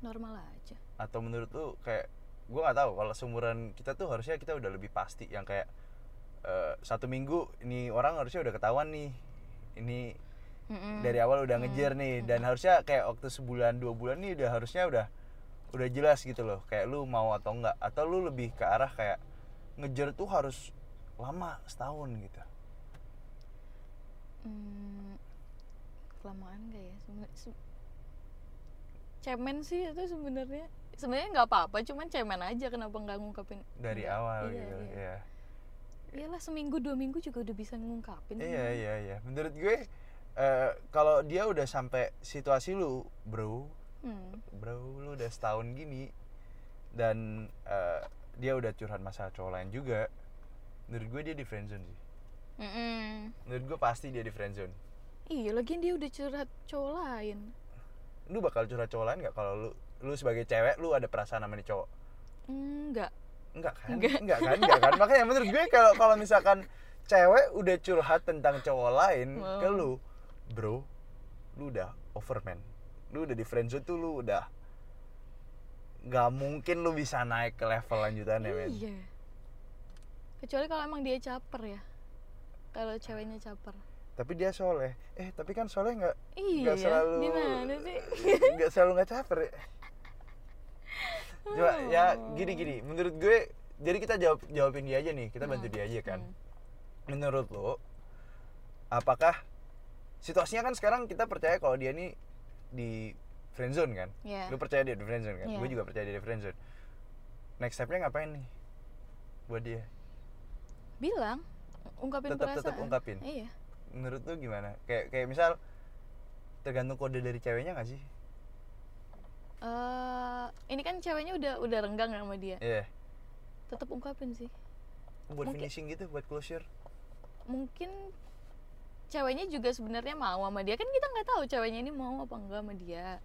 Speaker 3: Normal aja.
Speaker 2: Atau menurut lu kayak gue nggak tahu kalau seumuran kita tuh harusnya kita udah lebih pasti yang kayak eh, satu minggu ini orang harusnya udah ketahuan nih ini
Speaker 3: Mm-mm.
Speaker 2: dari awal udah ngejar nih dan harusnya kayak waktu sebulan dua bulan nih udah harusnya udah udah jelas gitu loh kayak lu mau atau enggak atau lu lebih ke arah kayak ngejar tuh harus lama setahun gitu
Speaker 3: Hmm, kelamaan gak ya? Se- cemen sih itu sebenarnya. Sebenarnya nggak apa-apa, cuman cemen aja kenapa nggak ngungkapin
Speaker 2: dari
Speaker 3: Nggak,
Speaker 2: awal
Speaker 3: iya,
Speaker 2: gitu
Speaker 3: iya.
Speaker 2: ya
Speaker 3: Iyalah seminggu dua minggu juga udah bisa ngungkapin.
Speaker 2: Iya
Speaker 3: sebenarnya.
Speaker 2: iya iya. Menurut gue eh, kalau dia udah sampai situasi lu, bro,
Speaker 3: Hmm.
Speaker 2: bro, lu udah setahun gini dan eh, dia udah curhat masalah cowok lain juga. Menurut gue dia di friendzone sih.
Speaker 3: Mm-mm.
Speaker 2: Menurut gue pasti dia di friendzone.
Speaker 3: Iya, lagian dia udah curhat cowok lain.
Speaker 2: Lu bakal curhat cowok lain nggak kalau lu lu sebagai cewek lu ada perasaan sama nih cowok?
Speaker 3: Enggak.
Speaker 2: Enggak kan?
Speaker 3: Enggak.
Speaker 2: Enggak kan? Enggak kan? Makanya menurut gue kalau kalau misalkan cewek udah curhat tentang cowok lain ke
Speaker 3: Wow.
Speaker 2: lu, bro, lu udah over man. Lu udah di friendzone tuh lu udah nggak mungkin lu bisa naik ke level lanjutannya, men.
Speaker 3: Iya. Kecuali kalau emang dia caper ya. Kalau ceweknya caper.
Speaker 2: Tapi dia soleh. Eh, tapi kan soleh nggak
Speaker 3: Iya,
Speaker 2: nggak selalu
Speaker 3: gimana sih?
Speaker 2: nggak selalu nggak caper. ya. Coba ya
Speaker 3: Oh.
Speaker 2: gini gini. Menurut gue, jadi kita jawab jawabin dia aja nih. Kita bantu
Speaker 3: Hmm,
Speaker 2: dia aja kan.
Speaker 3: hmm.
Speaker 2: menurut lo apakah situasinya kan sekarang kita percaya kalau dia nih di friendzone kan
Speaker 3: Iya.
Speaker 2: lu percaya dia di friendzone kan
Speaker 3: Iya.
Speaker 2: gue juga percaya dia di friendzone next stepnya ngapain nih buat dia
Speaker 3: Bilang, ungkapin
Speaker 2: Tetap- tetap
Speaker 3: perasaan.
Speaker 2: ungkapin?
Speaker 3: Iya.
Speaker 2: Menurut lu gimana kayak kayak misal tergantung kode dari ceweknya gak sih
Speaker 3: eh ini kan ceweknya udah udah renggang sama dia.
Speaker 2: iya
Speaker 3: Tetap ungkapin sih.
Speaker 2: buat
Speaker 3: Mungkin-
Speaker 2: finishing gitu buat closure
Speaker 3: Mungkin ceweknya juga sebenarnya mau sama dia kan kita nggak tahu ceweknya ini mau apa enggak sama dia.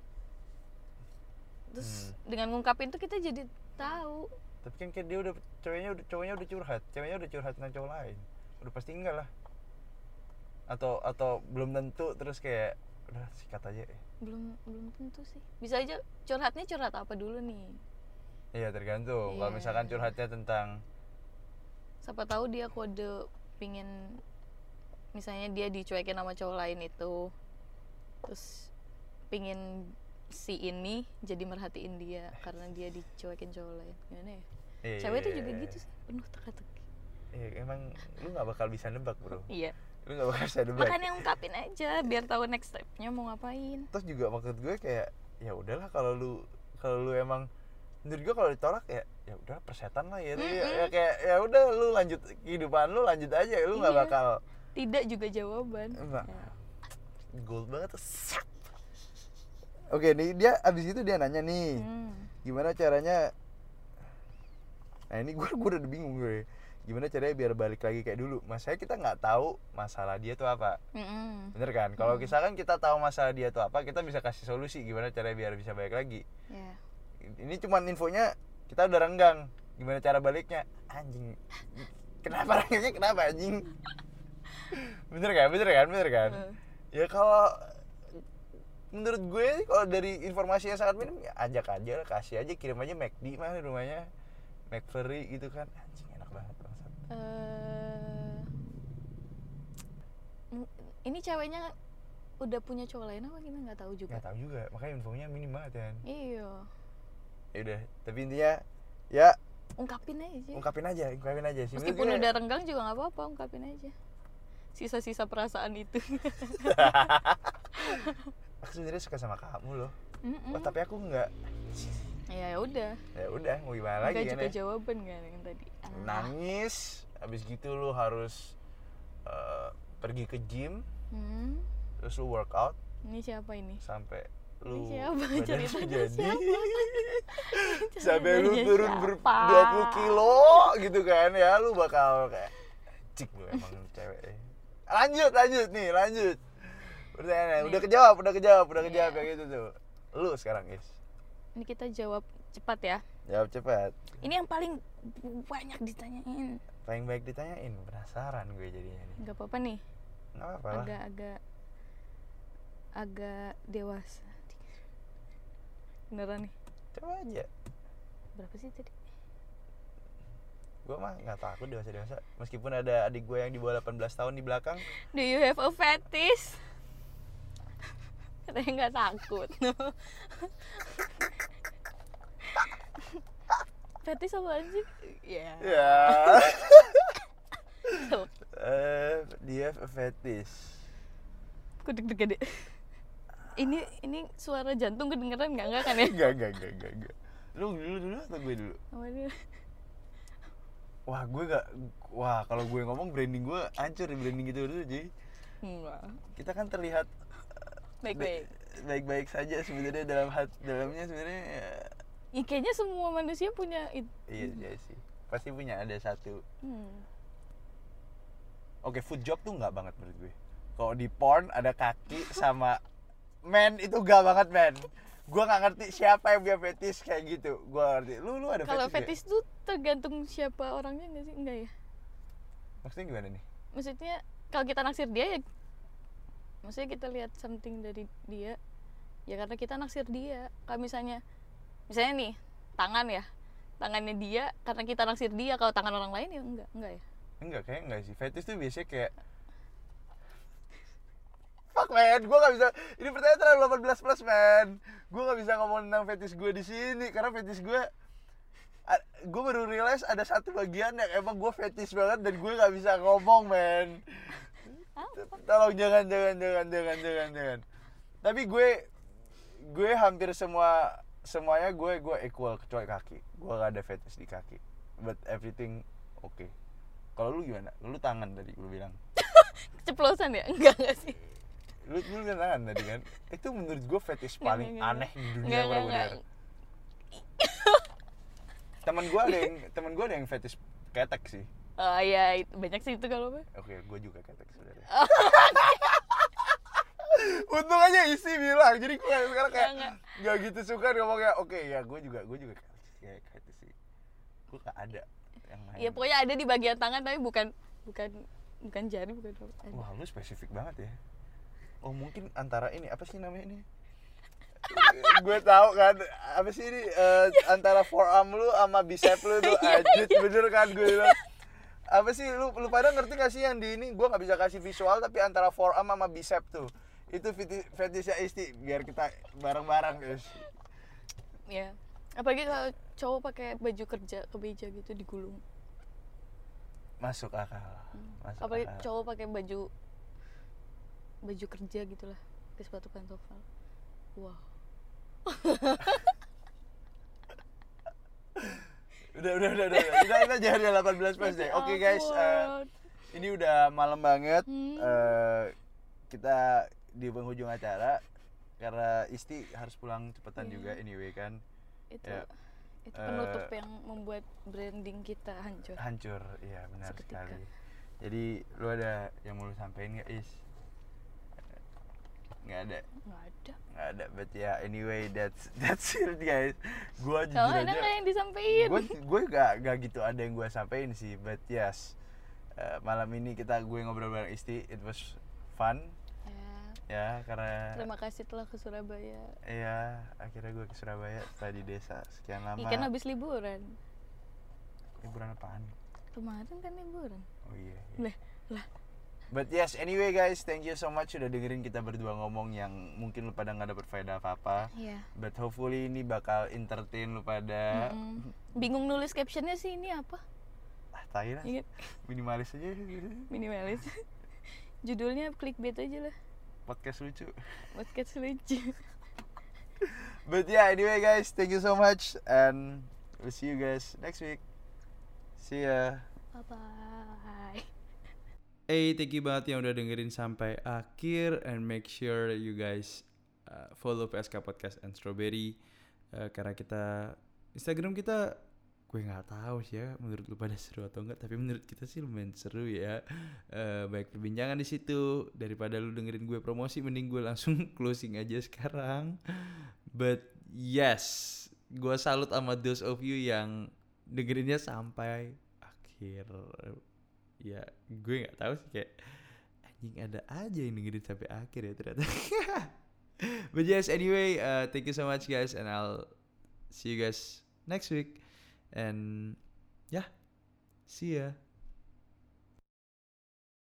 Speaker 3: Terus
Speaker 2: Hmm.
Speaker 3: dengan ngungkapin tuh kita jadi tahu.
Speaker 2: tapi kan kayak dia udah ceweknya udah cowoknya udah curhat ceweknya udah curhat dengan cowok lain udah pasti enggak lah atau atau belum tentu terus kayak udah sikat aja ya
Speaker 3: Belum belum tentu sih. Bisa aja curhatnya curhat apa dulu nih.
Speaker 2: Iya tergantung. Kalau
Speaker 3: Iya.
Speaker 2: misalkan curhatnya tentang
Speaker 3: Siapa tahu dia kode pingin misalnya dia dicuekin sama cowok lain itu. Terus pingin si ini jadi merhatiin dia karena dia dicuekin cowok lain. Gimana ya?
Speaker 2: iya,
Speaker 3: Cewek tuh
Speaker 2: iya,
Speaker 3: juga
Speaker 2: iya.
Speaker 3: gitu sih, penuh teka-teki.
Speaker 2: Iya, emang lu nggak bakal bisa nebak bro.
Speaker 3: Iya.
Speaker 2: Lu nggak bakal bisa nebak.
Speaker 3: Makanya ungkapin aja biar tahu next stepnya mau ngapain.
Speaker 2: Terus juga maksud gue kayak ya udahlah kalau lu kalau lu emang menurut gue kalau ditolak ya ya udah persetan lah ya. Ya, ya kayak ya udah lu lanjut kehidupan lu lanjut aja. Lu nggak
Speaker 3: Iya.
Speaker 2: bakal
Speaker 3: Tidak juga jawaban.
Speaker 2: Enggak.
Speaker 3: Ya.
Speaker 2: gold banget. Oke nih dia abis itu dia nanya nih
Speaker 3: Hmm.
Speaker 2: gimana caranya nah ini gue gue udah bingung gue gimana caranya biar balik lagi kayak dulu? Masalahnya kita nggak tahu masalah dia tuh apa.
Speaker 3: Mm-mm.
Speaker 2: bener kan? Kalau misalkan kita tahu masalah dia tuh apa kita bisa kasih solusi gimana caranya biar bisa balik lagi.
Speaker 3: Ya.
Speaker 2: ini cuman infonya kita udah renggang. Gimana cara baliknya? Anjing. Kenapa renggangnya kenapa anjing? Bener kan? Bener kan? Bener kan?
Speaker 3: Eh.
Speaker 2: ya kalau menurut gue kalau dari informasi yang sangat minim ya ajak aja kasih aja kirim aja McD mah rumahnya. McFlurry gitu kan. Anjing
Speaker 3: Eh, m- ini ceweknya udah punya cowok lain apa kita nggak tahu juga.
Speaker 2: Nggak tahu juga. Makanya infonya minim banget kan
Speaker 3: iya.
Speaker 2: Ya udah tapi intinya ya
Speaker 3: ungkapin aja.
Speaker 2: ungkapin aja ungkapin aja. Sih
Speaker 3: meskipun
Speaker 2: gue-
Speaker 3: udah renggang juga nggak apa-apa ungkapin aja. Sisa-sisa perasaan itu.
Speaker 2: Aku sebenarnya suka sama kamu loh.
Speaker 3: Mm-mm.
Speaker 2: oh, tapi aku nggak
Speaker 3: ya udah.
Speaker 2: Ya udah mau gimana lagi
Speaker 3: Enggak
Speaker 2: kan
Speaker 3: juga
Speaker 2: ya?
Speaker 3: jawaban kan yang tadi. Ah.
Speaker 2: nangis habis gitu lu harus eh, pergi ke gym.
Speaker 3: Hmm,
Speaker 2: terus lu workout
Speaker 3: ini siapa ini?
Speaker 2: Sampai lu
Speaker 3: siapa?
Speaker 2: badan lu
Speaker 3: Ceritanya
Speaker 2: jadi.
Speaker 3: siapa?
Speaker 2: sampai lu turun ber
Speaker 3: siapa?
Speaker 2: 20 kilo gitu kan ya lu bakal kayak cik lu emang cewek lanjut lanjut nih lanjut. Pertanyaan udah kejawab udah kejawab udah kejawab
Speaker 3: Iya.
Speaker 2: kayak gitu tuh. Lu sekarang guys
Speaker 3: ini kita jawab cepat ya.
Speaker 2: Jawab cepat.
Speaker 3: Ini yang paling banyak ditanyain.
Speaker 2: Paling baik ditanyain. Penasaran gue jadinya nih.
Speaker 3: Nggak apa-apa nih.
Speaker 2: Nggak apa-apa
Speaker 3: agak-agak agak dewasa. Beneran nih.
Speaker 2: Coba aja.
Speaker 3: Berapa sih tadi?
Speaker 2: Gue mah nggak takut dewasa dewasa meskipun ada adik gue yang di bawah 18 tahun di belakang.
Speaker 3: Do you have a fetish katanya nggak takut fetish apa sih ya
Speaker 2: ya eh dia fetish
Speaker 3: aku deg-degan deh ini ini suara jantung kedengeran nggak nggak kan ya
Speaker 2: enggak, enggak, enggak, enggak. Lu dulu dulu atau gue dulu?
Speaker 3: Apa?
Speaker 2: Wah, gue gak Wah, kalau gue ngomong branding gue hancur di branding gitu dulu, Ji.
Speaker 3: Enggak.
Speaker 2: Kita kan terlihat
Speaker 3: baik-baik
Speaker 2: baik-baik saja sebenarnya dalam hat dalamnya sebenarnya ya,
Speaker 3: ya, kayaknya semua manusia punya itu
Speaker 2: iya, iya sih. Pasti punya ada satu.
Speaker 3: hmm.
Speaker 2: Oke, food job tuh nggak banget menurut gue. Kalau di porn ada kaki sama men itu gak banget men. Gue nggak ngerti siapa yang punya fetish kayak gitu. Gue ngerti. Lu lu ada
Speaker 3: kalau
Speaker 2: fetish?
Speaker 3: fetish tuh tergantung siapa orangnya nggak sih enggak ya?
Speaker 2: Maksudnya gimana nih?
Speaker 3: maksudnya kalau kita naksir dia ya maksudnya kita lihat something dari dia ya karena kita naksir dia. Kalau misalnya misalnya nih tangan ya. Tangannya dia karena kita naksir dia kalau tangan orang lain ya enggak enggak ya?
Speaker 2: Enggak, kayak enggak sih. Fetish tuh biasanya kayak Fuck man, gue gak bisa Ini pertanyaan terlalu 18 plus man. Gue gak bisa ngomong tentang fetish gue di sini Karena fetish gue Gue baru realize ada satu bagian yang emang gue fetish banget Dan gue gak bisa ngomong man Tolong jangan, jangan, jangan, jangan, jangan, jangan Tapi gue Gue hampir semua Semuanya gue gue equal kecuali kaki Gue gak ada fetish di kaki But everything oke okay. Kalau lu gimana? Lu tangan tadi lu bilang.
Speaker 3: ceplosan ya enggak enggak sih
Speaker 2: Lu lu bilang tangan tadi kan. Itu menurut gue fetish paling
Speaker 3: nggak.
Speaker 2: aneh di dunia
Speaker 3: enggak
Speaker 2: bener-bener.
Speaker 3: enggak
Speaker 2: Temen gue ada yang temen gue ada yang fetish ketek sih.
Speaker 3: Oh iya itu- banyak sih itu kalau apa
Speaker 2: Oke, gue juga ketek sebenarnya.
Speaker 3: Oh.
Speaker 2: Untung aja isi bilang. Jadi gue sekarang kayak
Speaker 3: Nggak,
Speaker 2: nggak gitu suka ngomongnya. Oke, ya gue juga gue juga kayak fetish sih. Gue gak ada yang lain.
Speaker 3: ya pokoknya ada di bagian tangan tapi bukan bukan bukan jari bukan apa ada.
Speaker 2: Wah, lu spesifik banget ya. Oh, mungkin antara ini apa sih namanya ini? gue tahu kan apa sih ini eh, antara forearm lu sama bicep lu tuh ajit bener kan gue bilang apa sih? Lu lu pada ngerti gak sih yang di ini? Gue nggak bisa kasih visual tapi antara forearm sama bicep tuh. Itu feti- fetishnya Isti biar kita bareng-bareng guys.
Speaker 3: Ya apalagi kalau cowok pakai baju kerja kemeja gitu digulung.
Speaker 2: Masuk akal. Masuk
Speaker 3: apalagi
Speaker 2: akal.
Speaker 3: cowok pakai baju baju kerja gitulah ke sepatu pantofel. Wow
Speaker 2: udah udah udah udah udah udah jangan ya 18 plus deh oke guys eh,
Speaker 3: Awkward.
Speaker 2: ini udah malam banget
Speaker 3: Hmm.
Speaker 2: Eh, kita di penghujung acara karena Isti harus pulang cepetan
Speaker 3: Iya.
Speaker 2: juga anyway kan
Speaker 3: itu
Speaker 2: ya,
Speaker 3: itu penutup
Speaker 2: eh,
Speaker 3: yang membuat branding kita hancur
Speaker 2: hancur iya benar
Speaker 3: Seketika.
Speaker 2: sekali jadi lu ada yang mau lu sampein nggak Is nggak ada
Speaker 3: nggak ada
Speaker 2: nggak ada but ya anyway that's that's it guys gua jujur
Speaker 3: ada
Speaker 2: aja
Speaker 3: nggak yang disampaikan
Speaker 2: gue gue gak gak gitu ada yang gue sampein sih but yes eh, malam ini kita gue ngobrol bareng Isti it was fun
Speaker 3: ya,
Speaker 4: ya karena
Speaker 3: Terima kasih telah ke Surabaya.
Speaker 4: Iya, akhirnya gue ke Surabaya setelah di desa sekian lama.
Speaker 3: Ikan habis liburan.
Speaker 4: Liburan apaan?
Speaker 3: Kemarin kan liburan.
Speaker 4: Oh iya. iya.
Speaker 3: Lah, lah.
Speaker 4: But yes, anyway guys, thank you so much udah dengerin kita berdua ngomong yang mungkin lu pada nggak dapet faedah apa-apa.
Speaker 3: Iya.
Speaker 4: But hopefully ini bakal entertain lu pada.
Speaker 3: Mm-mm. Bingung nulis captionnya sih ini apa?
Speaker 4: Ah, tai lah.
Speaker 3: Ingat
Speaker 4: Minimalis aja.
Speaker 3: minimalis. Judulnya clickbait aja lah.
Speaker 4: Podcast lucu.
Speaker 3: Podcast lucu.
Speaker 4: But yeah, anyway guys, thank you so much and we'll see you guys next week. See ya.
Speaker 3: Bye bye.
Speaker 2: Hey, thank you banget yang udah dengerin sampai akhir and make sure you guys uh, follow PSK Podcast and Strawberry Uh, karena kita Instagram kita gue nggak tahu sih ya menurut lu pada seru atau enggak tapi menurut kita sih lumayan seru ya. Eh, baik perbincangan di situ. Daripada lu dengerin gue promosi mending gue langsung closing aja sekarang. But yes gue salut sama those of you yang dengerinnya sampai akhir ya gue nggak tahu sih kayak anjing ada aja yang dengerin sampai akhir ya ternyata. But yes anyway uh, thank you so much guys and I'll see you guys next week. And yeah see ya